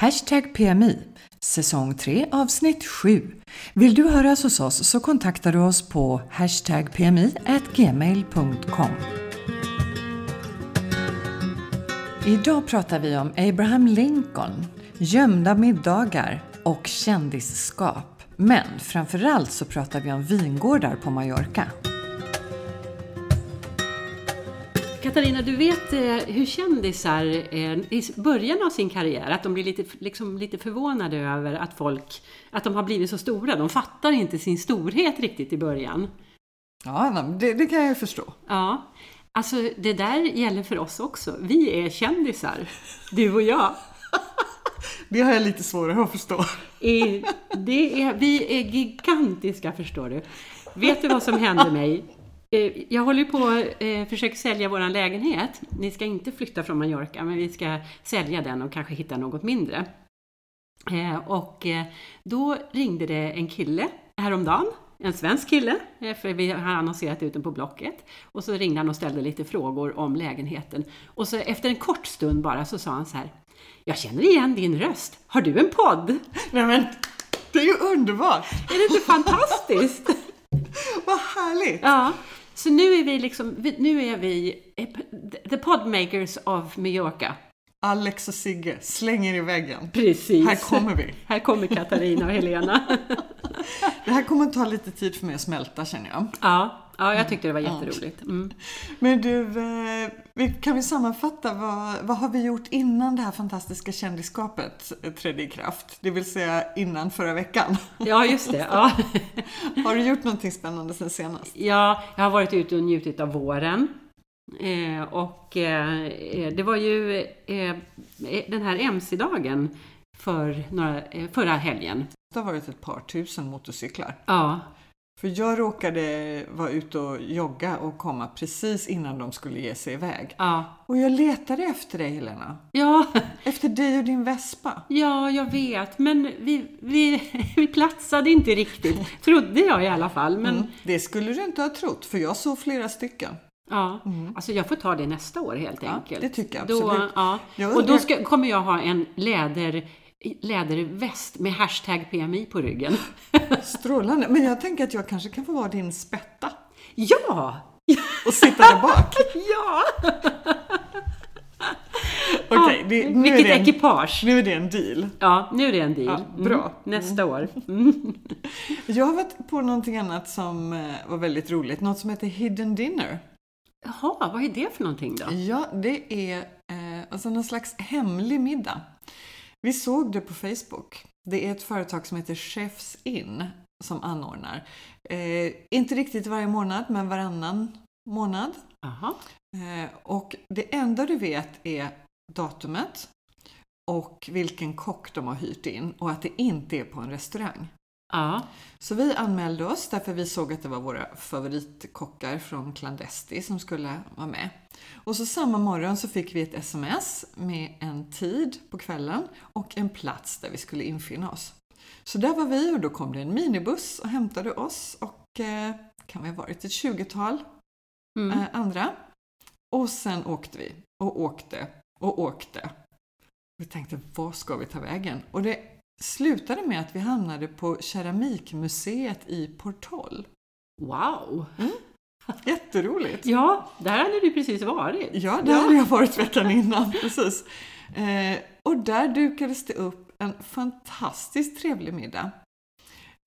Hashtag PMI, säsong 3 avsnitt 7. Vill du höras hos oss så kontaktar du oss på hashtag PMI@gmail.com. Idag pratar vi om Abraham Lincoln, gömda middagar och kändisskap. Men framförallt så pratar vi om vingårdar på Mallorca. Katarina, du vet eh, hur kändisar eh, i början av sin karriär, att de blir lite, liksom, lite förvånade över att folk, att de har blivit så stora. De fattar inte sin storhet riktigt i början. Ja, det, det kan jag ju förstå. Ja, alltså det där gäller för oss också. Vi är kändisar, du och jag. Det har jag lite svårare att förstå. Det är, vi är gigantiska, förstår du. Vet du vad som hände mig? Eh, Jag håller på att eh, försöka sälja vår lägenhet. Ni ska inte flytta från Mallorca, men vi ska sälja den och kanske hitta något mindre. Eh, Och då ringde det en kille häromdagen, en svensk kille, för vi har annonserat ut den på Blocket. Och så ringde han och ställde lite frågor om lägenheten. Och så efter en kort stund bara så sa han så här. Jag känner igen din röst. Har du en podd? Nej men, det är ju underbart! Är det inte fantastiskt? Vad härligt! Ja, så nu är vi liksom, nu är vi the podmakers of Mallorca. Alex och Sigge slänger i väggen. Precis. Här kommer vi. Här kommer Katarina och Helena. Det här kommer att ta lite tid för mig att smälta känner jag. Ja, ja jag tyckte det var jätteroligt. Mm. Men du, eh, kan vi sammanfatta vad, vad har vi gjort innan det här fantastiska kändisskapet trädde i kraft? Det vill säga innan förra veckan. Ja, just det. Ja. Har du gjort någonting spännande sen senast? ja, jag har varit ute och njutit av våren. Eh, och eh, eh, det var ju eh, den här MC-dagen för några, eh, förra helgen. Det har varit ett par tusen motorcyklar. Ja, För jag råkade vara ute och jogga och komma precis innan de skulle ge sig iväg. ja, Och jag letade efter dig Helena. ja. Efter dig och din vespa. Ja, jag vet, men vi, vi, vi platsade inte riktigt, trodde jag i alla fall. Men Mm. Det skulle du inte ha trott, för jag såg flera stycken. Ja, alltså jag får ta det nästa år helt Ja, enkelt. det tycker jag Då, absolut. ja. Jag Och då ska, kommer jag ha en läder, läderväst med hashtag PMI på ryggen. Strålande. Men jag tänker att jag kanske kan få vara din spätta Ja! och sitta där bak. Ja! Okej, det- nu är Vilket det en- ekipage! Nu är det en deal. Ja, nu är det en deal. Ja, bra. Mm, nästa år. Mm. Jag har varit på någonting annat som eh, var väldigt roligt. Något som heter Hidden Dinner. Jaha, vad är det för någonting då? Ja, det är eh, alltså någon slags hemlig middag. Vi såg det på Facebook. Det är ett företag som heter Chefs In som anordnar. Eh, inte riktigt varje månad, men varannan månad. Eh, och det enda du vet är datumet och vilken kock de har hyrt in och att det inte är på en restaurang. Ja. Så vi anmälde oss därför vi såg att det var våra favoritkockar från Clandesti som skulle vara med. Och så samma morgon så fick vi ett sms med en tid på kvällen och en plats där vi skulle infinna oss. Så där var vi och då kom det en minibuss och hämtade oss och eh, kan vi ha varit ett 20-tal Mm. eh, andra. Och sen åkte vi och åkte och åkte. Vi tänkte, var ska vi ta vägen? Och det slutade med att vi hamnade på Keramikmuseet i Portoll. Wow! Jätteroligt! Ja, där hade du precis varit. Ja, där hade jag varit veckan innan. Precis. Eh, och där dukades det upp en fantastiskt trevlig middag.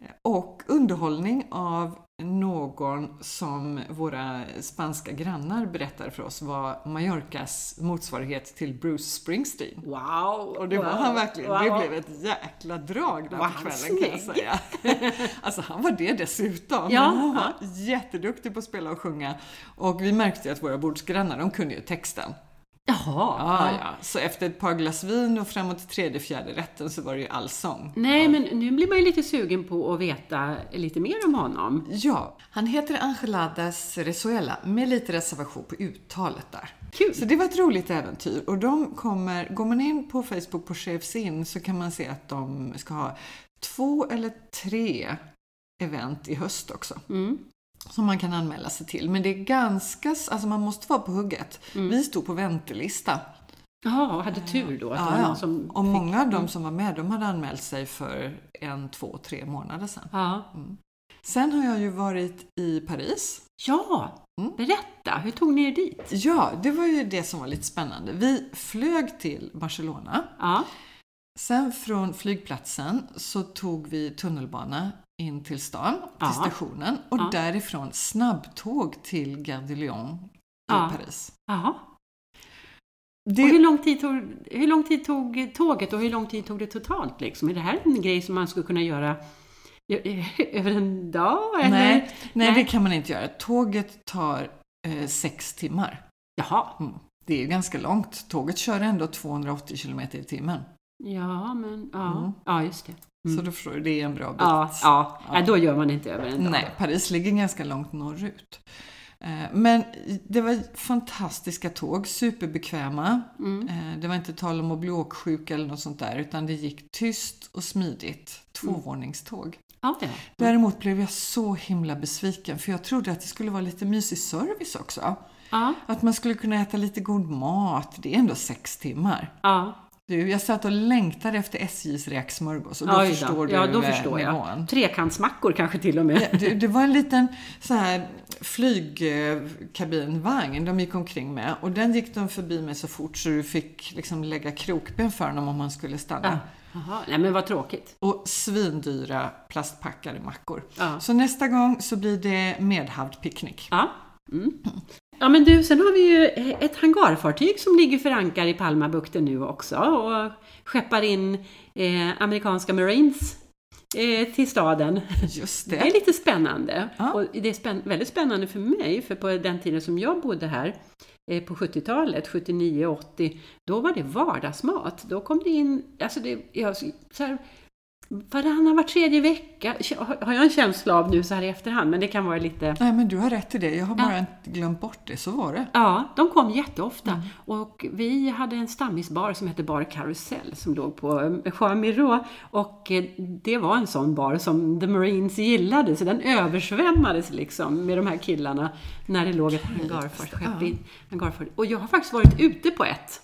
Eh, Och underhållning av någon som våra spanska grannar berättade för oss var Mallorcas motsvarighet till Bruce Springsteen. Wow! Och det var wow, han verkligen. wow. Det blev ett jäkla drag där Var på kvällen kan jag säga. alltså han var det dessutom. Ja. Men han var jätteduktig på att spela och sjunga. Och vi märkte ju att våra bordsgrannar, de kunde ju texten. Jaha. Ja, ja. Så efter ett par glas vin och framåt till tredje, fjärde rätten så var det ju allsång. Nej, men nu blir man ju lite sugen på att veta lite mer om honom. Ja, han heter Angeladas Rezuela med lite reservation på uttalet där. Kul! Så det var ett roligt äventyr och de kommer, går man in på Facebook på Chefs In så kan man se att de ska ha två eller tre event i höst också. Mm. Som man kan anmäla sig till. Men det är ganska, alltså man måste vara på hugget. Mm. Vi stod på väntelista Ja, och hade tur då. Att Ja, ja. som Och fick- många av dem som var med, de hade anmält sig för en, två, tre månader sedan. Ja. Sen har jag ju varit i Paris. ja, Mm. berätta. Hur tog ni er dit? Ja, det var ju det som var lite spännande. Vi flög till Barcelona. Ja, Sen från flygplatsen så tog vi tunnelbana in till stan, till Ja. stationen och Ja. därifrån snabbtåg till Gare de Lyon i Ja. Paris. jaha. Det, Och hur lång, tid tog, hur lång tid tog tåget och hur lång tid tog det totalt? Liksom? Är det här en grej som man skulle kunna göra över en dag? Eller? nej, nej, Nej. det kan man inte göra. Tåget tar eh, sex timmar. Jaha. Mm. Det är ganska långt. Tåget kör ändå 280 kilometer i timmen. Ja, men ja, Mm. ja just det. Mm. Så då förstår du, det är en bra bit. Ja, ja. Ja. Då gör man inte över en dag. Nej, Paris ligger ganska långt norrut. Eh, Men det var fantastiska tåg, superbekväma. Mm. Eh, Det var inte tal om att bli åksjuk eller något sånt där, utan det gick tyst och smidigt. Tvåvåningståg. Ja, ja. Däremot blev jag så himla besviken, för jag trodde att det skulle vara lite mysig service också. Att man skulle kunna äta lite god mat. Det är ändå sex timmar. Ja. Du, jag satt och längtade efter SJs räksmörgås och då då. förstår du Ja, då förstår jag. nivån. Trekantsmackor kanske till och med. Det, det var en liten så här flygkabinvagn de gick omkring med och den gick de förbi med så fort så du fick liksom lägga krokben för dem om man skulle stanna. Ja. Jaha, nej men vad tråkigt. Och svindyra plastpackade mackor. Ja. Så nästa gång så blir det medhavd picknick. Ja. Mm. Ja, men du, sen har vi ju ett hangarfartyg som ligger för ankar i Palmabukten nu också och skeppar in eh, amerikanska Marines eh, till staden. Just Det det. är lite spännande. Ja. Och det är spänn- väldigt spännande för mig, för på den tiden som jag bodde här, eh, på 70-talet, 79-80, då var det vardagsmat. Då kom det in, alltså det, jag, så här, varannan, var tredje vecka, har jag en känsla av nu så här i efterhand, men det kan vara lite Nej men du har rätt i det. Jag har Ja. bara inte glömt bort det. Så var det. Ja, de kom jätteofta. Mm. Och vi hade en stammisbar som hette Bar Karusell som låg på eh, Jean Miro. Och eh, det var en sån bar som The Marines gillade, så den översvämmades liksom med de här killarna när det låg ett hangarfartyg. Ja. Och jag har faktiskt varit ute på ett.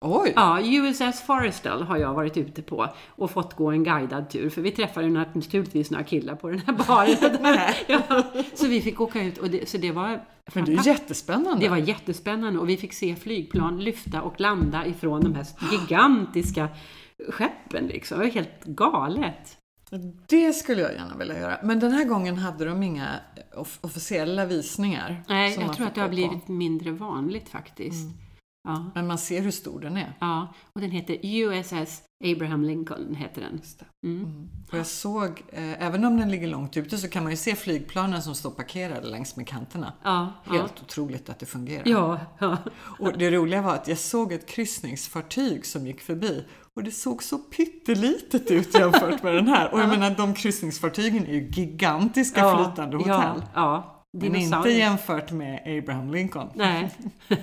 Oj! Ja, USS Forrestal har jag varit ute på och fått gå en guidad tur, för vi träffade naturligtvis några killar på den här baren. ja, så vi fick åka ut och det, så det var Men det är jättespännande. Det var jättespännande och vi fick se flygplan lyfta och landa ifrån de här gigantiska skeppen liksom. Det var helt galet. Det skulle jag gärna vilja göra. Men den här gången hade de inga off- officiella visningar. Nej, jag tror att det har på. blivit mindre vanligt faktiskt. Ja, Men man ser hur stor den är. ja, och den heter USS Abraham Lincoln, heter den. Mm. Mm. Och jag såg, eh, även om den ligger långt ute så kan man ju se flygplanen som står parkerade längs med kanterna. Ja, ja. Helt otroligt att det fungerar. Ja, ja. Och det roliga var att jag såg ett kryssningsfartyg som gick förbi och det såg så pyttelitet ut jämfört med den här. Och jag menar, de kryssningsfartygen är ju gigantiska ja, flytande hotell. Ja, ja. Men inte jämfört med Abraham Lincoln. Nej.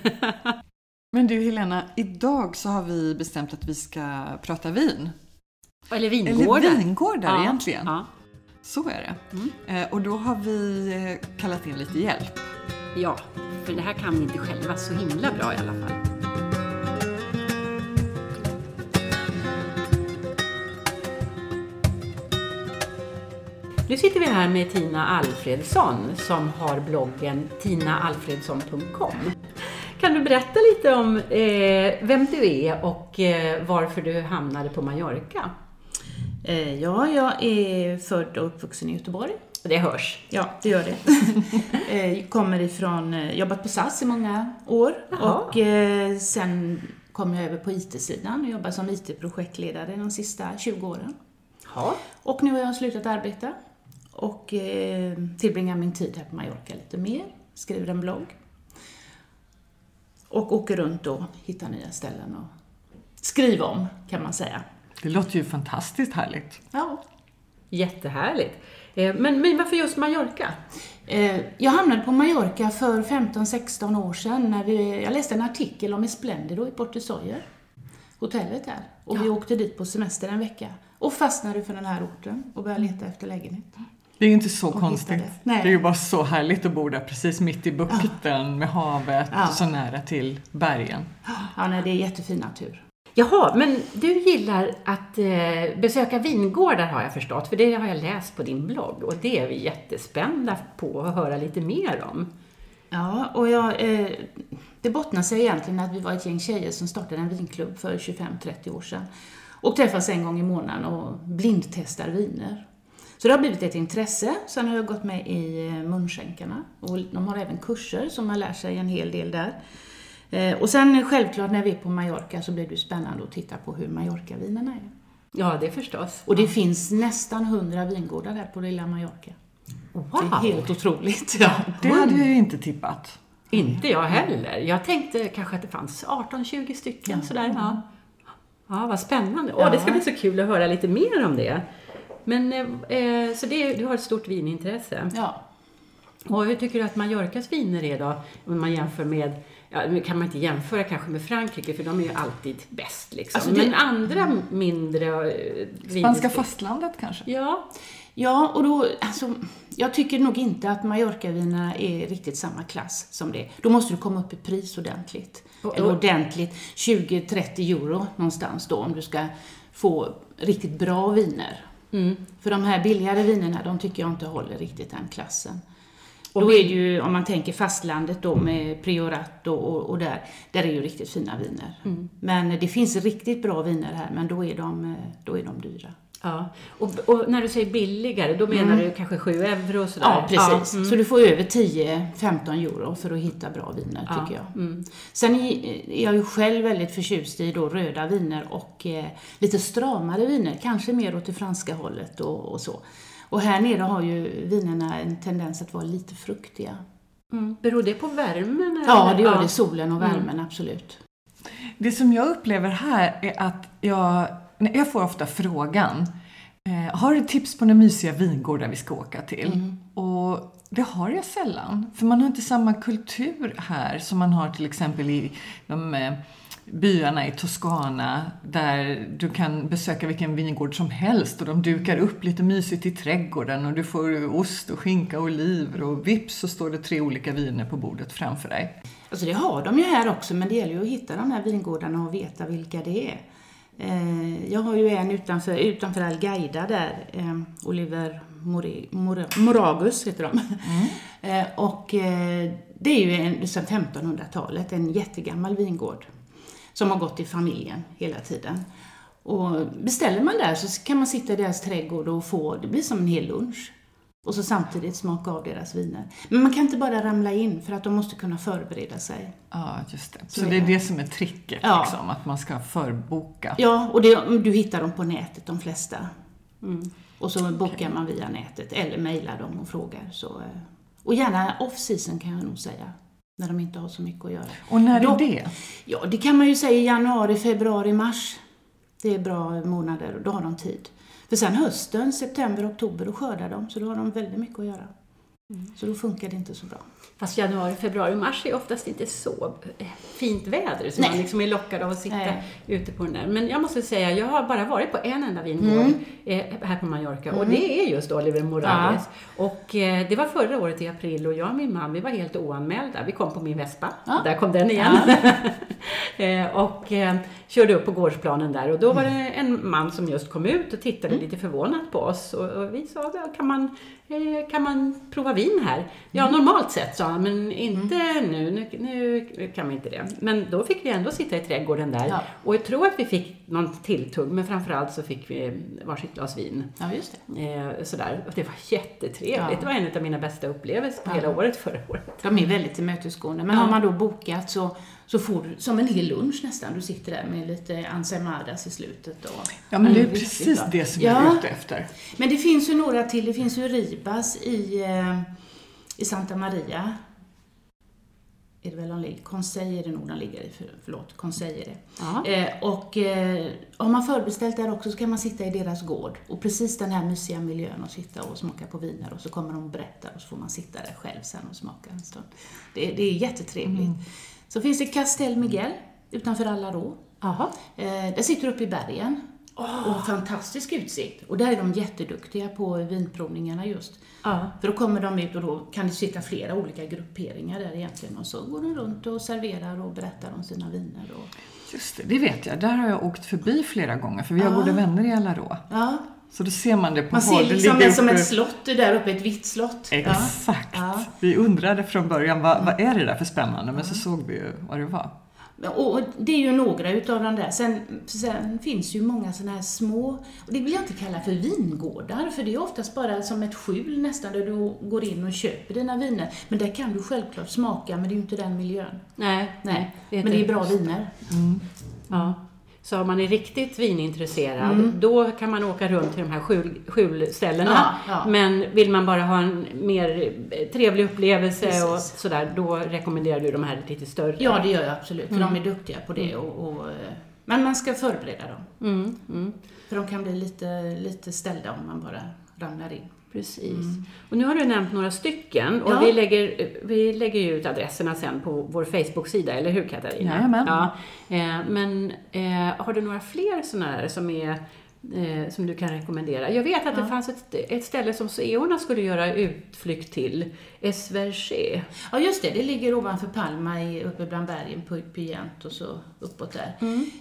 Men du Helena, idag så har vi bestämt att vi ska prata vin. Eller Eller vingårdar. vingårdar ja, egentligen. Ja, Så är det. Mm. Eh, och då har vi eh, kallat in lite hjälp. ja, för det här kan vi inte själva så himla bra i alla fall. Nu sitter vi här med Tina Alfredsson som har bloggen tinaalfredsson.com. Kan du berätta lite om eh, vem du är och eh, varför du hamnade på Mallorca? Eh, Ja, jag är född och uppvuxen i Göteborg. Det hörs. Ja, det gör det. Eh, kommer ifrån, eh, jobbat på SAS i många år Jaha. och eh, sen kom jag över på IT-sidan och jobbar som IT-projektledare de sista 20 åren. Ja. Och nu har jag slutat arbeta och tillbringar min tid här på Mallorca lite mer, skriver en blogg och åker runt och hittar nya ställen och skriver om, kan man säga. Det låter ju fantastiskt härligt. Ja, Jättehärligt. Eh, Men, men varför just Mallorca? Eh, Jag hamnade på Mallorca för 15-16 år sedan när vi, jag läste en artikel om Esplendido i Porto Soyer, hotellet där. Och vi åkte dit på semester en vecka och fastnade för den här orten och började leta efter lägenhet. Det är ju inte så konstigt. Det är ju bara så härligt att bo där precis mitt i bukten med havet Ja. och så nära till bergen. Ja, nej, det är jättefin natur. Jaha, men du gillar att eh, besöka vingårdar har jag förstått, för det har jag läst på din blogg och det är vi jättespända på att höra lite mer om. Ja, och jag, eh, det bottnar sig egentligen att vi var ett gäng tjejer som startade en vinklubb för 25-30 år sedan. Och träffas en gång i månaden och blindtestar viner. Så det har blivit ett intresse. Sen har jag gått med i eh, munskänkarna. Och de har även kurser som man lär sig en hel del där. Eh, och sen självklart när vi är på Mallorca så blir det spännande att titta på hur Mallorca-vinerna är. Ja, det förstås. Och det finns nästan 100 vingårdar här på lilla Mallorca. Wow! Det är helt otroligt. Ja. Det hade jag ju inte tippat. Inte jag heller. Jag tänkte kanske att det fanns 18-20 stycken Ja. sådär. Ja. ja, vad spännande. Åh, det ska bli så kul att höra lite mer om det. Men, eh, eh, så det, du har ett stort vinintresse. ja. Och hur tycker du att Mallorcas viner är då? Om man jämför med, ja, nu kan man inte jämföra kanske med Frankrike för de är ju alltid bäst liksom. Alltså det- Men andra mindre eh, Spanska fastlandet kanske? Ja, Ja, och då, alltså, jag tycker nog inte att Mallorca-vinerna är riktigt samma klass som det. Då måste du komma upp i pris ordentligt. Och- Eller ordentligt, 20-30 euro någonstans då om du ska få riktigt bra viner. Mm. För de här billigare vinerna, de tycker jag inte håller riktigt den klassen. Och då är det ju, om man tänker fastlandet då med Priorat och, och, där, där är ju riktigt fina viner. Mm. Men det finns riktigt bra viner här, men då är de, då är de dyra. Ja. Och, och när du säger billigare, då menar du kanske 7 euro och sådär? Ja, precis. mm. Så du får över 10-15 euro för att hitta bra viner, Ja, tycker jag. Mm. Sen är jag ju själv väldigt förtjust i då röda viner och eh, lite stramare viner, kanske mer åt det franska hållet och, och så. Och här nere har ju vinerna en tendens att vara lite fruktiga. Mm. Beror det på värmen? Eller? Ja, det gör Ja. det. Solen och Mm. värmen, absolut. Det som jag upplever här är att jag, jag får ofta frågan eh, Har du tips på några mysiga vingårdar vi ska åka till? Mm. Och det har jag sällan. För man har inte samma kultur här som man har till exempel i de eh, byarna i Toscana där du kan besöka vilken vingård som helst och de dukar upp lite mysigt i trädgården och du får ost och skinka och oliver och vips så står det tre olika viner på bordet framför dig. Alltså det har de ju här också, men det gäller ju att hitta de här vingårdarna och veta vilka det är. Eh, jag har ju en utanför, utanför Algaida där, eh, Oliver Mori, Moragus heter de. Eh, och det är ju en, sedan 1500-talet, en jättegammal vingård som har gått i familjen hela tiden. Och beställer man där så kan man sitta i deras trädgård och få, det blir som en hel lunch. Och så samtidigt smaka av deras viner. Men man kan inte bara ramla in för att de måste kunna förbereda sig. Ja, just det. Så Så det är det som är tricket, Ja. liksom, att man ska förboka. Ja, och det, du hittar dem på nätet, de flesta. Mm. Och så bokar man via nätet eller mejlar dem och frågar. Så, eh, och gärna off-season kan jag nog säga. När de inte har så mycket att göra. Och när Då- är det? Ja, det kan man ju säga i januari, februari, mars. Det är bra månader och då har de tid. För sen hösten, september, oktober, då skördar de. Så då har de väldigt mycket att göra. Så då funkar det inte så bra. Fast januari, februari, mars är oftast inte så eh, fint väder så Nej. man liksom är lockad av att sitta Nej. ute på den där. Men jag måste säga, jag har bara varit på en enda vingård Mm. eh, här på Mallorca och det är just Oliver Morales. Och eh, det var förra året i april och jag och min man, vi var helt oanmälda. Vi kom på min Vespa, Ja. där kom den igen. eh, och körde upp på gårdsplanen där och då var det en man som just kom ut och tittade lite förvånat på oss och, och vi sa, "Ja, kan man, eh, kan man prova vin här? Ja, normalt sett sa han, men inte nu. nu. Nu kan vi inte det. Men då fick vi ändå sitta i trädgården där Ja. och jag tror att vi fick någon tilltugg, men framförallt så fick vi varsitt glas vin. Ja, just det. Eh, sådär. Och det var jättetrevligt. Ja. Det var en av mina bästa upplevelser på Ja. hela året förra året. De är väldigt tillmötesgående. Men har man då bokat så, så får du som en hel lunch nästan. Du sitter där med lite ensemadas i slutet. Och, Ja, men det är Mm, precis bra. det som jag är Ja. ute efter. Men det finns ju några till. Det finns ju Ribas i, eh, i Santa Maria. Är det väl de ligger? Conseil är det nog de ligger i. För, förlåt, Conseil är det. Ja. Eh, och eh, har man förbeställt där också så kan man sitta i deras gård. Och precis den här mysiga miljön och sitta och smaka på viner. Och så kommer de och berättar och så får man sitta där själv sen och smaka en stund. Det, det är jättetrevligt. Så finns det Castel Miguel utanför Alarå. Jaha. Eh, det sitter uppe i bergen. Och fantastisk utsikt. Och där är de jätteduktiga på vinprovningarna just. Ja. För då kommer de ut och då kan det sitta flera olika grupperingar där egentligen. Och så går de runt och serverar och berättar om sina viner. Och... Just det, det vet jag. Där har jag åkt förbi flera gånger för vi har goda vänner i Alarå. Ja, Så då ser man det på man ser liksom det som uppe- ett slott där uppe, ett vitt slott. Ja. Exakt. Ja. Vi undrade från början, vad, vad är det där för spännande? Men så såg vi ju vad det var. Och det är ju några utav de där. Sen, sen finns ju många sådana här små, och det vill jag inte kalla för vingårdar, för det är oftast bara som ett skjul nästan, där du går in och köper dina viner. Men där kan du självklart smaka, men det är ju inte den miljön. Nej, Nej, vet men det är bra viner. Ja. Så om man är riktigt vinintresserad, då kan man åka runt till de här skjul, skjulställena. Ja, ja. Men vill man bara ha en mer trevlig upplevelse och Precis. sådär, då rekommenderar du de här lite större. Ja, det gör jag absolut, för de är duktiga på det. Och, och, eh, men man ska förbereda dem, Mm, mm, för de kan bli lite, lite ställda om man bara ramlar in. Precis. Och nu har du nämnt några stycken och Ja. vi, lägger, vi lägger ut adresserna sen på vår Facebook-sida, eller hur Katarina? Jajamän. Ja. Eh, men eh, har du några fler sådana här som är eh, som du kan rekommendera. Jag vet att det fanns ett, ett ställe som Seorna skulle göra utflykt till, Esverché. Ja, just det. Det ligger ovanför Palma i, uppe bland bergen, på Puyent och så uppåt där.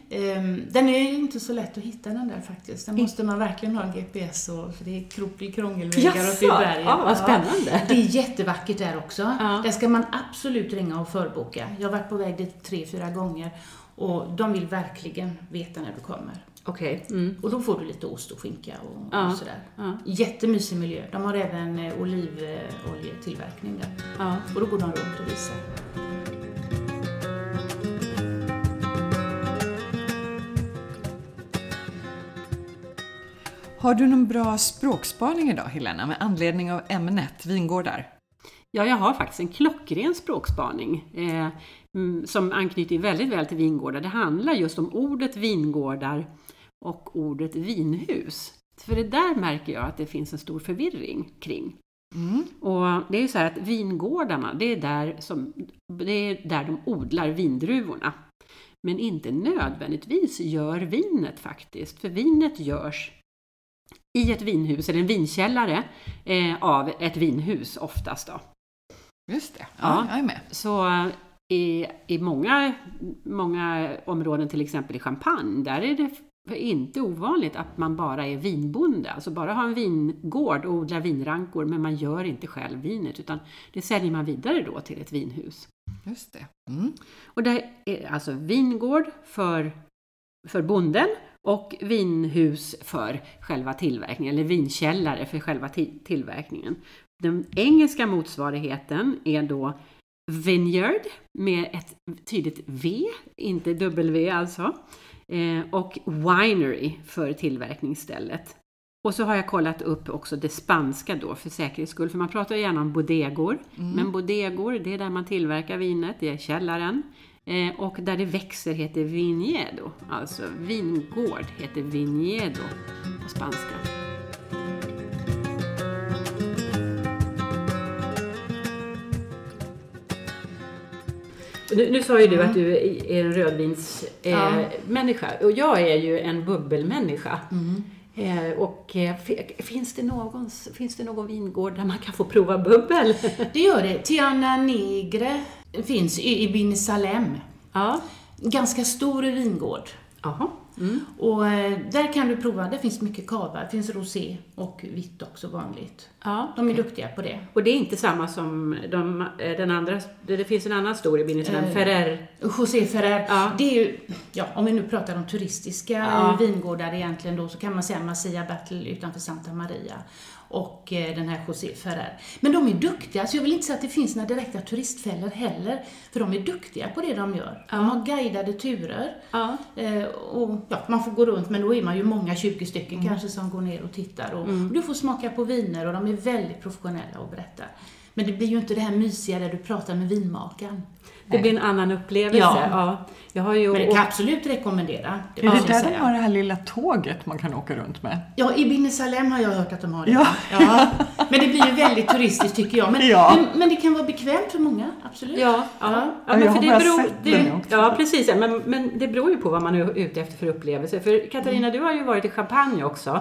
Ehm, den är ju inte så lätt att hitta den där faktiskt. Den måste man verkligen ha en GPS och, för det är krokig krångelvägar uppe i Jaså? bergen. Ja, vad spännande. Det är jättevackert där också. Ja. Där ska man absolut ringa och förboka. Jag har varit på väg dit tre, fyra gånger och de vill verkligen veta när du kommer. Okej. Mm. Och då får du lite ost och skinka och, Ja. och sådär. Ja. Jättemysig miljö. De har även eh, olivoljetillverkning där. Ja. Och då går de runt och visar. Har du någon bra språkspaning idag Helena med anledning av ämnet vingårdar? Ja, jag har faktiskt en klockren språkspaning eh, mm, som anknyter väldigt väl till vingårdar. Det handlar just om ordet vingårdar och ordet vinhus. För det där märker jag att det finns en stor förvirring kring. Mm. Och det är ju så här att vingårdarna, det är där, som, det är där de odlar vindruvorna. Men inte nödvändigtvis gör vinet faktiskt, för vinet görs i ett vinhus, eller en vinkällare, eh, av ett vinhus oftast då. Just det, ja, Ja. jag är med. Så eh, i, i många, många områden, till exempel i Champagne, där är det inte ovanligt att man bara är vinbonde, alltså bara har en vingård och odlar vinrankor, men man gör inte själv vinet, utan det säljer man vidare då till ett vinhus. Just det. Mm. Och det är alltså vingård för, för bonden och vinhus för själva tillverkningen, eller vinkällare för själva ti- tillverkningen. Den engelska motsvarigheten är då vineyard med ett tydligt V, inte W alltså, eh, och winery för tillverkningsstället. Och så har jag kollat upp också det spanska då för säkerhets skull, för man pratar ju gärna om bodegor. Men bodegor, det är där man tillverkar vinet, det är källaren. Eh, och där det växer heter viñedo, alltså vingård heter viñedo på spanska. Nu, nu sa ju du att du är en rödvinsmänniska eh, och jag är ju en bubbelmänniska. Mm. Eh, och eh, fi- finns det, någons, finns det någon vingård där man kan få prova bubbel? Det gör det. Tiana Negre finns i, i Bin Salem. ja. Ganska stor vingård. Jaha. Mm. Och eh, där kan du prova, där finns mycket cava, det finns rosé och vitt också vanligt. Ja. De är duktiga på det. Och det är inte samma som de, eh, den andra, det, det finns en annan stor i Binneslän, Eh, Ferrer. José Ferrer, Ja. det är ju, ja, om vi nu pratar om turistiska Ja. vingårdar egentligen då, så kan man säga Masia Battle utanför Santa Maria och eh, den här José Ferrer. Men de är duktiga, så jag vill inte säga att det finns några direkta turistfällor heller, för de är duktiga på det de gör. De har guidade turer Ja. eh, och ja, man får gå runt, men då är man ju många, 20 stycken kanske, som går ner och tittar. Och, och du får smaka på viner och de är väldigt professionella och berättar. Men det blir ju inte det här mysiga där du pratar med vinmakaren. Det blir en annan upplevelse. Ja. Ja. Jag har ju Men det kan jag absolut rekommendera. Det Är det där de har det här lilla tåget man kan åka runt med? Ja, i Binnesalem har jag hört att de har det. Ja. Ja. Men det blir ju väldigt turistiskt tycker jag. Men, Ja. men, men det kan vara bekvämt för många, absolut. Ja, ja. Ja. ja, men jag för har det bara beror, sett den det, också. Ja, precis. Men, men det beror ju på vad man är ute efter för upplevelse. För Katarina, du har ju varit i Champagne också.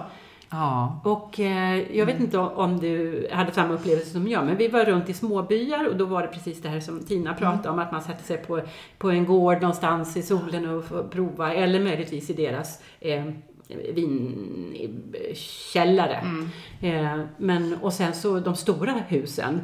Ja. Och eh, jag vet inte om du hade samma upplevelse som jag, men vi var runt i småbyar och då var det precis det här som Tina pratade om, att man sätter sig på, på en gård någonstans i solen och får prova, eller möjligtvis i deras eh, vinkällare. Eh, men, och sen så de stora husen,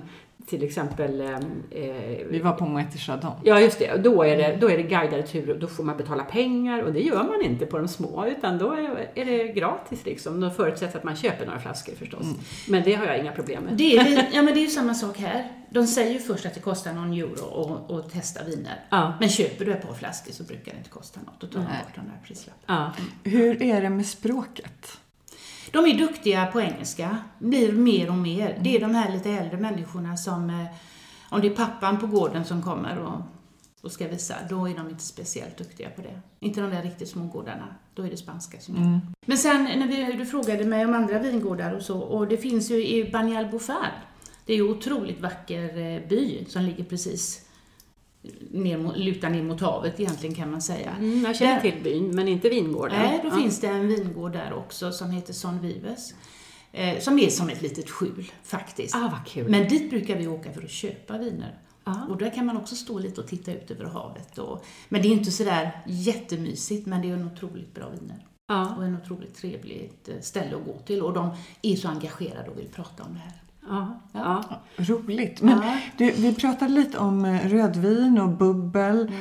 till exempel eh, eh, Vi var på Moët Chardon. Ja, just det. Då är det, då är det guidade turer och då får man betala pengar och det gör man inte på de små utan då är, är det gratis liksom. Då förutsätts att man köper några flaskor förstås. Men det har jag inga problem med. Det är, ja, men det är ju samma sak här. De säger ju först att det kostar någon euro att- att testa viner. Ja. Men köper du ett par flaskor så brukar det inte kosta något. Då tar de bort den där prislappen. Ja. Hur är det med språket? De är duktiga på engelska, blir mer och mer. Det är de här lite äldre människorna som, eh, om det är pappan på gården som kommer och, och ska visa, då är de inte speciellt duktiga på det. Inte de där riktigt små gårdarna, då är det spanska som gäller. Men sen när vi, du frågade mig om andra vingårdar och så, och det finns ju i Banyal Bofar, det är ju otroligt vacker eh, by som ligger precis ner, lutar ner mot havet egentligen kan man säga. Mm, jag känner Där- till byn, men inte vingården. Nej, då ja. finns det en vingård där också som heter Son Vives. Eh, som är som ett litet skjul faktiskt. Ah, vad kul. Men dit brukar vi åka för att köpa viner. Ja. Och där kan man också stå lite och titta ut över havet. Och, men det är inte sådär jättemysigt, men det är en otroligt bra viner. Ja. Och en otroligt trevligt eh, ställe att gå till. Och de är så engagerade och vill prata om det här. Ja. Ja. Roligt. Men Ja. du, vi pratade lite om eh, rödvin och bubbel.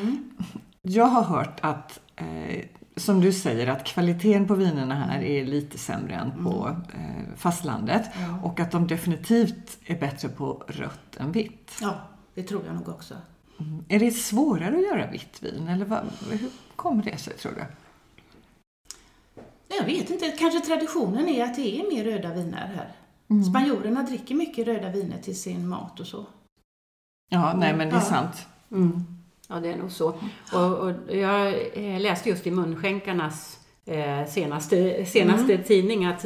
Jag har hört att, eh, som du säger, att kvaliteten på vinerna här är lite sämre än på eh, fastlandet. Och att de definitivt är bättre på rött än vitt. Ja, det tror jag nog också. Är det svårare att göra vitt vin? Eller vad, hur kommer det sig, tror du? Jag vet inte, kanske traditionen är att det är mer röda viner här. Mm. Spanjorerna dricker mycket röda viner till sin mat och så. Ja, nej men det är sant. Mm. Ja, det är nog så. Och, och jag eh, läste just i Munskänkarnas eh, senaste, senaste tidning att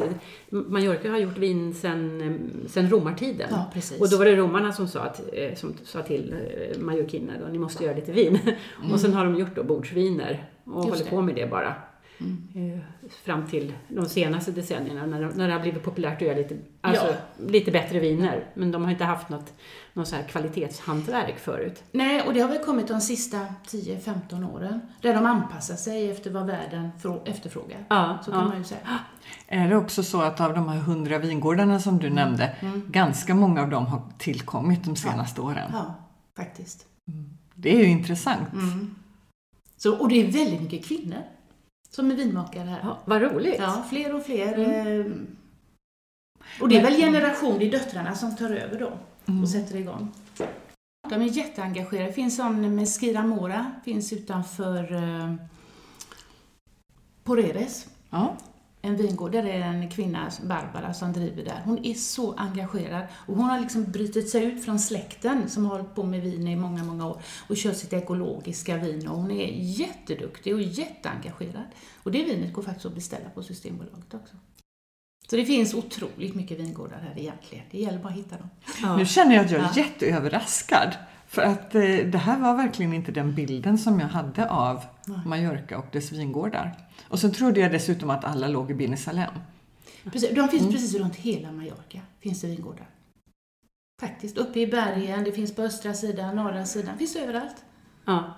Mallorca har gjort vin sedan eh, sen romartiden. Ja, precis. Och då var det romarna som sa, att, som sa till majorkiner då, ni måste göra lite vin. Och sen har de gjort då bordsviner och Just håller det. på med det bara. Eh, Fram till de senaste decennierna när, när det har blivit populärt att göra lite, alltså, Ja. lite bättre viner. Men de har inte haft något, något så här kvalitetshantverk förut. Nej, och det har väl kommit de sista 10-15 åren. Där de anpassar sig efter vad världen frå- efterfrågar. Ja, Så kan ja. man ju säga. Är det också så att av de här hundra vingårdarna som du nämnde, ganska många av dem har tillkommit de senaste åren? Ja, faktiskt. Det är ju intressant. Så, och det är väldigt mycket kvinnor som är vinmakare här. Ja, vad roligt! Ja, fler och fler. eh, Och det är väl generation, det är döttrarna som tar över då och sätter igång. De är jätteengagerade. Det finns sån med Skiramora, finns utanför eh, Poreres. Ja. En vingård, där är en kvinna, Barbara, som driver där. Hon är så engagerad och hon har liksom brutit sig ut från släkten som har hållit på med vin i många, många år och kör sitt ekologiska vin och hon är jätteduktig och jätteengagerad. Och det vinet går faktiskt att beställa på Systembolaget också. Så det finns otroligt mycket vingårdar här egentligen. Det gäller bara att hitta dem. Ja. Nu känner jag att jag är Ja. jätteöverraskad. För att eh, det här var verkligen inte den bilden som jag hade av Nej. Mallorca och dess vingårdar. Och så trodde jag dessutom att alla låg i Binisalem. Precis, de finns precis runt hela Mallorca, finns det vingårdar. Faktiskt, uppe i bergen, det finns på östra sidan, norra sidan, finns det överallt. Ja.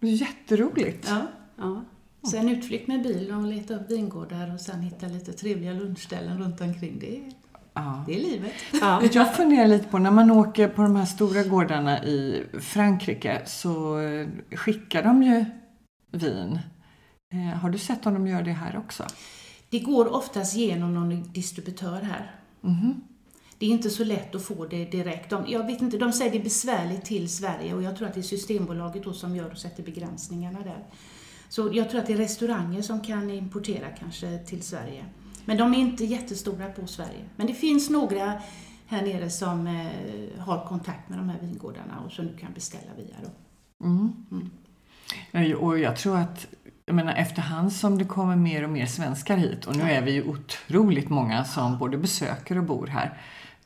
Jätteroligt. Ja. Ja. Så en utflykt med bil och leta upp vingårdar och sen hitta lite trevliga lunchställen runt omkring. Det är, Ja. det är livet. Ja. Jag funderar lite på när man åker på de här stora gårdarna i Frankrike så eh, skickar de ju vin. Eh, Har du sett om de gör det här också? Det går oftast genom någon distributör här. Mhm. Det är inte så lätt att få det direkt. De, jag vet inte, de säger det är besvärligt till Sverige och jag tror att det är Systembolaget då som gör och sätter begränsningarna där. Så jag tror att det är restauranger som kan importera kanske till Sverige. Men de är inte jättestora på Sverige. Men det finns några här nere som eh, har kontakt med de här vingårdarna och som du kan beställa via. Då. Ja, Och jag tror att jag menar, efterhand som det kommer mer och mer svenskar hit och nu är vi ju otroligt många som både besöker och bor här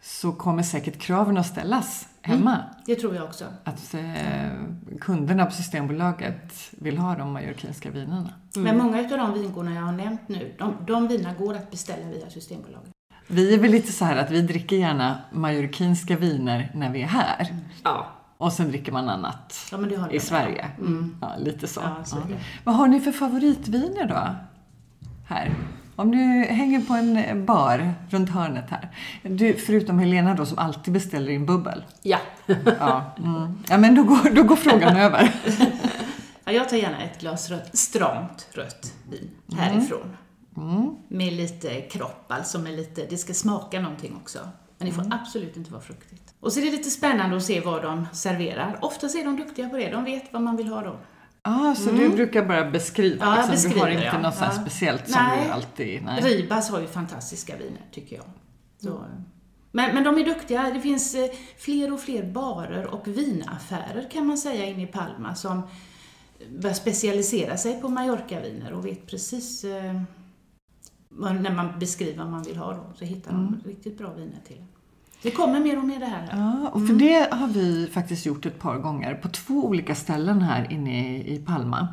så kommer säkert kraven att ställas hemma. Det tror jag också. Att eh, kunderna på Systembolaget vill ha de majorkinska vinerna. Men många av de vingårdarna jag har nämnt nu, de, de vinerna går att beställa via Systembolaget. Vi är väl lite så här att vi dricker gärna majorkinska viner när vi är här. Ja. Och sen dricker man annat Ja, men det har i de. Sverige. Ja, lite så. Ja, så det. Vad har ni för favoritviner då? Här. Om du hänger på en bar runt hörnet här. Du, förutom Helena då som alltid beställer in bubbel. Ja. Ja, mm. ja men då går, då går frågan över. Ja, jag tar gärna ett glas rött, stramt rött vin härifrån. Med lite kropp, alltså med lite, det ska smaka någonting också. Men det får absolut inte vara fruktigt. Och så är det lite spännande att se vad de serverar. Oftast är de duktiga på det, de vet vad man vill ha då. Ah, så du brukar bara beskriva? Ja, liksom. du har beskriver, inte ja. något Ja. speciellt som Nej. du alltid... Nej. Ribas har ju fantastiska viner, tycker jag. Så, men, men de är duktiga. Det finns eh, fler och fler barer och vinaffärer kan man säga inne i Palma som börjar specialisera sig på Mallorca-viner och vet precis eh, när man beskriver vad man vill ha då, så hittar de riktigt bra viner till en. Det kommer mer och mer det här. Ja, och för det har vi faktiskt gjort ett par gånger på två olika ställen här inne i, i Palma.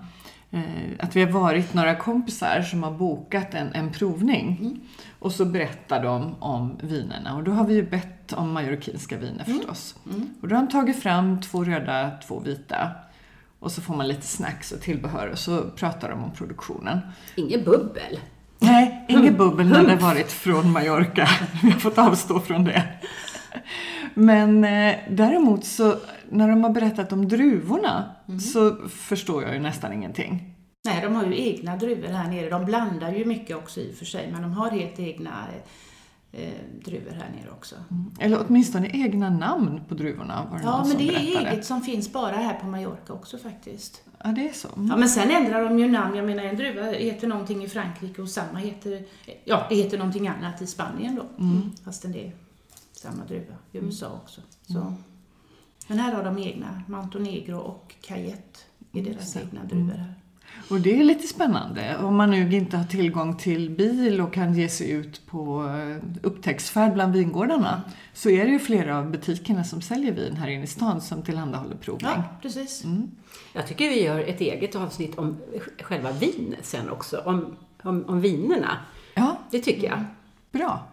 Eh, att vi har varit några kompisar som har bokat en, en provning och så berättar de om vinerna och då har vi ju bett om majorkinska viner förstås. Och då har de tagit fram två röda, två vita och så får man lite snacks och tillbehör och så pratar de om produktionen. Inget bubbel. Nej, inget bubbel när det varit från Mallorca. Vi har fått avstå från det. Men eh, däremot så när de har berättat om druvorna så förstår jag ju nästan ingenting. Nej, de har ju egna druvor här nere. De blandar ju mycket också i och för sig, men de har helt egna eh, eh, druvor här nere också. Eller åtminstone egna namn på druvorna var det Ja, men det är berättade. eget som finns bara här på Mallorca också faktiskt. Ja, det är så. Mm. Ja, men sen ändrar de ju namn. Jag menar, en druva heter någonting i Frankrike och samma heter, ja, det heter någonting annat i Spanien då. Mm. Fastän det är samma druva i USA också. Så. Men här har de egna, Montenegro och Cayette är deras egna druvor här. Och det är lite spännande. Om man nu inte har tillgång till bil och kan ge sig ut på eh, upptäcktsfärd bland vingårdarna så är det ju flera av butikerna som säljer vin här inne i stan som tillhandahåller provning. Ja, precis. Jag tycker vi gör ett eget avsnitt om själva vinet sen också. Om, om, om vinerna. Ja, Det tycker jag. bra.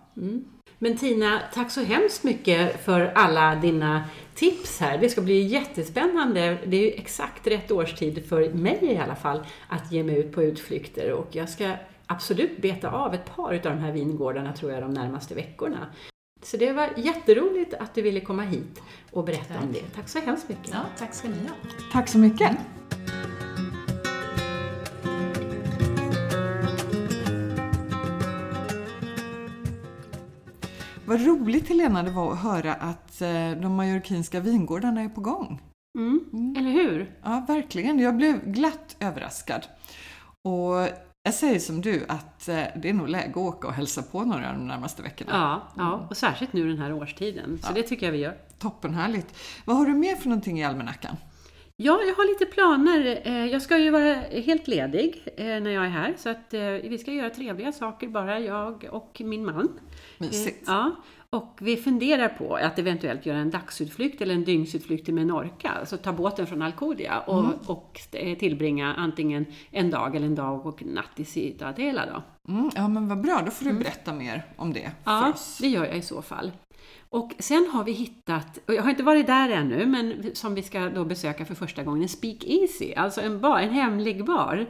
Men Tina, tack så hemskt mycket för alla dina tips här. Det ska bli jättespännande. Det är ju exakt rätt årstid för mig i alla fall att ge mig ut på utflykter och jag ska absolut beta av ett par av de här vingårdarna tror jag de närmaste veckorna. Så det var jätteroligt att du ville komma hit och berätta om det. Tack så hemskt mycket. Ja, tack ska ni ha. Tack så mycket. Vad roligt Helena det var att höra att eh, de majorkinska vingårdarna är på gång. Mm, eller hur? Ja, verkligen. Jag blev glatt överraskad. Och jag säger som du att eh, det är nog läge att åka och hälsa på några de närmaste veckorna. Ja, ja, och särskilt nu den här årstiden. Så det tycker jag vi gör. Toppenhärligt. Vad har du mer för någonting i almanackan? Ja, jag har lite planer. Eh, Jag ska ju vara helt ledig eh, när jag är här, så att eh, vi ska göra trevliga saker, bara jag och min man. Mysigt. Ja, och vi funderar på att eventuellt göra en dagsutflykt eller en dygnsutflykt till Menorca, alltså ta båten från Alcudia och, och eh, tillbringa antingen en dag eller en dag och natt i Ciutadela då. Mm, ja, men vad bra. Då får du berätta mer om det för Ja, oss. det gör jag i så fall. Och sen har vi hittat, och jag har inte varit där ännu, men som vi ska då besöka för första gången, en Speak Easy, alltså en bar, en hemlig bar.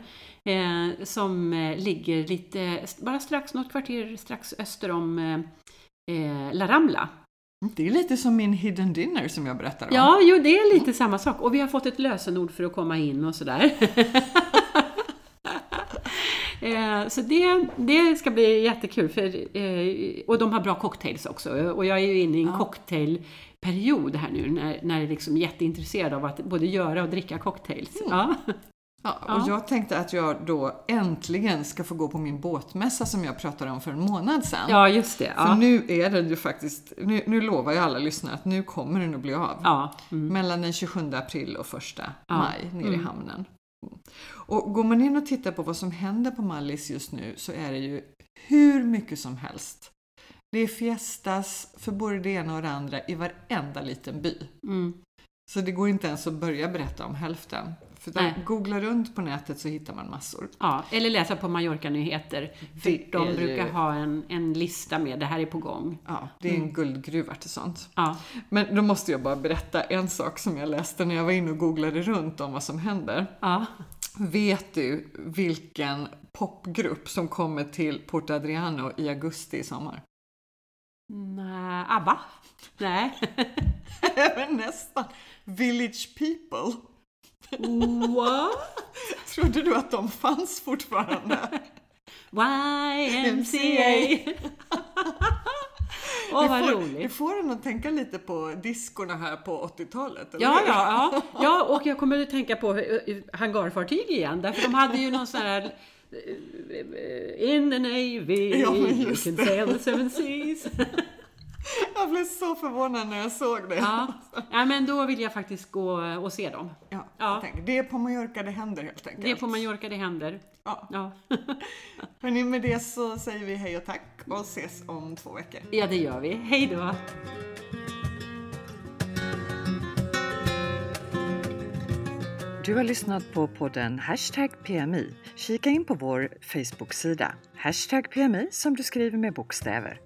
Eh, som eh, ligger lite, bara strax, något kvarter strax öster om eh, eh, La Rambla. Det är lite som min hidden dinner som jag berättar om. Ja, jo, det är lite samma sak. Och vi har fått ett lösenord för att komma in och sådär. Eh, Så det, det ska bli jättekul. För, eh, och de har bra cocktails också. Och jag är ju inne i en cocktailperiod här nu när, när jag är liksom jätteintresserad av att både göra och dricka cocktails. Ja. Ja, och Ja. jag tänkte att jag då äntligen ska få gå på min båtmässa som jag pratade om för en månad sedan. Ja, just det. För Ja. nu är den ju faktiskt, nu, nu lovar jag alla lyssnare att nu kommer den att bli av. Ja. Mm. Mellan den 27 april och 1 Ja. maj nere i hamnen. Och går man in och tittar på vad som händer på Mallis just nu så är det ju hur mycket som helst. Det är fiestas för både det ena och det andra i varenda liten by. Mm. Så det går inte ens att börja berätta om hälften. För Nej. googla runt på nätet så hittar man massor. Ja, eller läsa på Mallorca-nyheter. För Det de är brukar ha en, en lista med det här är på gång. Ja, det är en guldgruva till sånt. Ja, Men då måste jag bara berätta en sak som jag läste när jag var inne och googlade runt om vad som händer. ja. Vet du vilken popgrupp som kommer till Porto Adriano i augusti i sommar? Nej, ABBA? Nej. Nästan. Village People. What? Trodde du att de fanns fortfarande? YMCA! Åh, vad det, får, det roligt. får en att tänka lite på diskorna här på 80-talet, eller Ja, ja, ja. ja, och jag kommer att tänka på eh, eh, hangarfartyg igen, därför de hade ju någon sån här eh, In the Navy, Ja, you can det. sail the seven seas. Jag blev så förvånad när jag såg det. Ja. ja, men då vill jag faktiskt gå och se dem. Ja, Ja. tänker, det är på Mallorca det händer helt enkelt. Det är på Mallorca det händer. Ja. Ja, Hörrni, med det så säger vi hej och tack och ses om två veckor. ja det gör vi. Hej då! Du har lyssnat på podden Hashtag PMI. Kika in på vår Facebook-sida. Hashtag PMI som du skriver med bokstäver.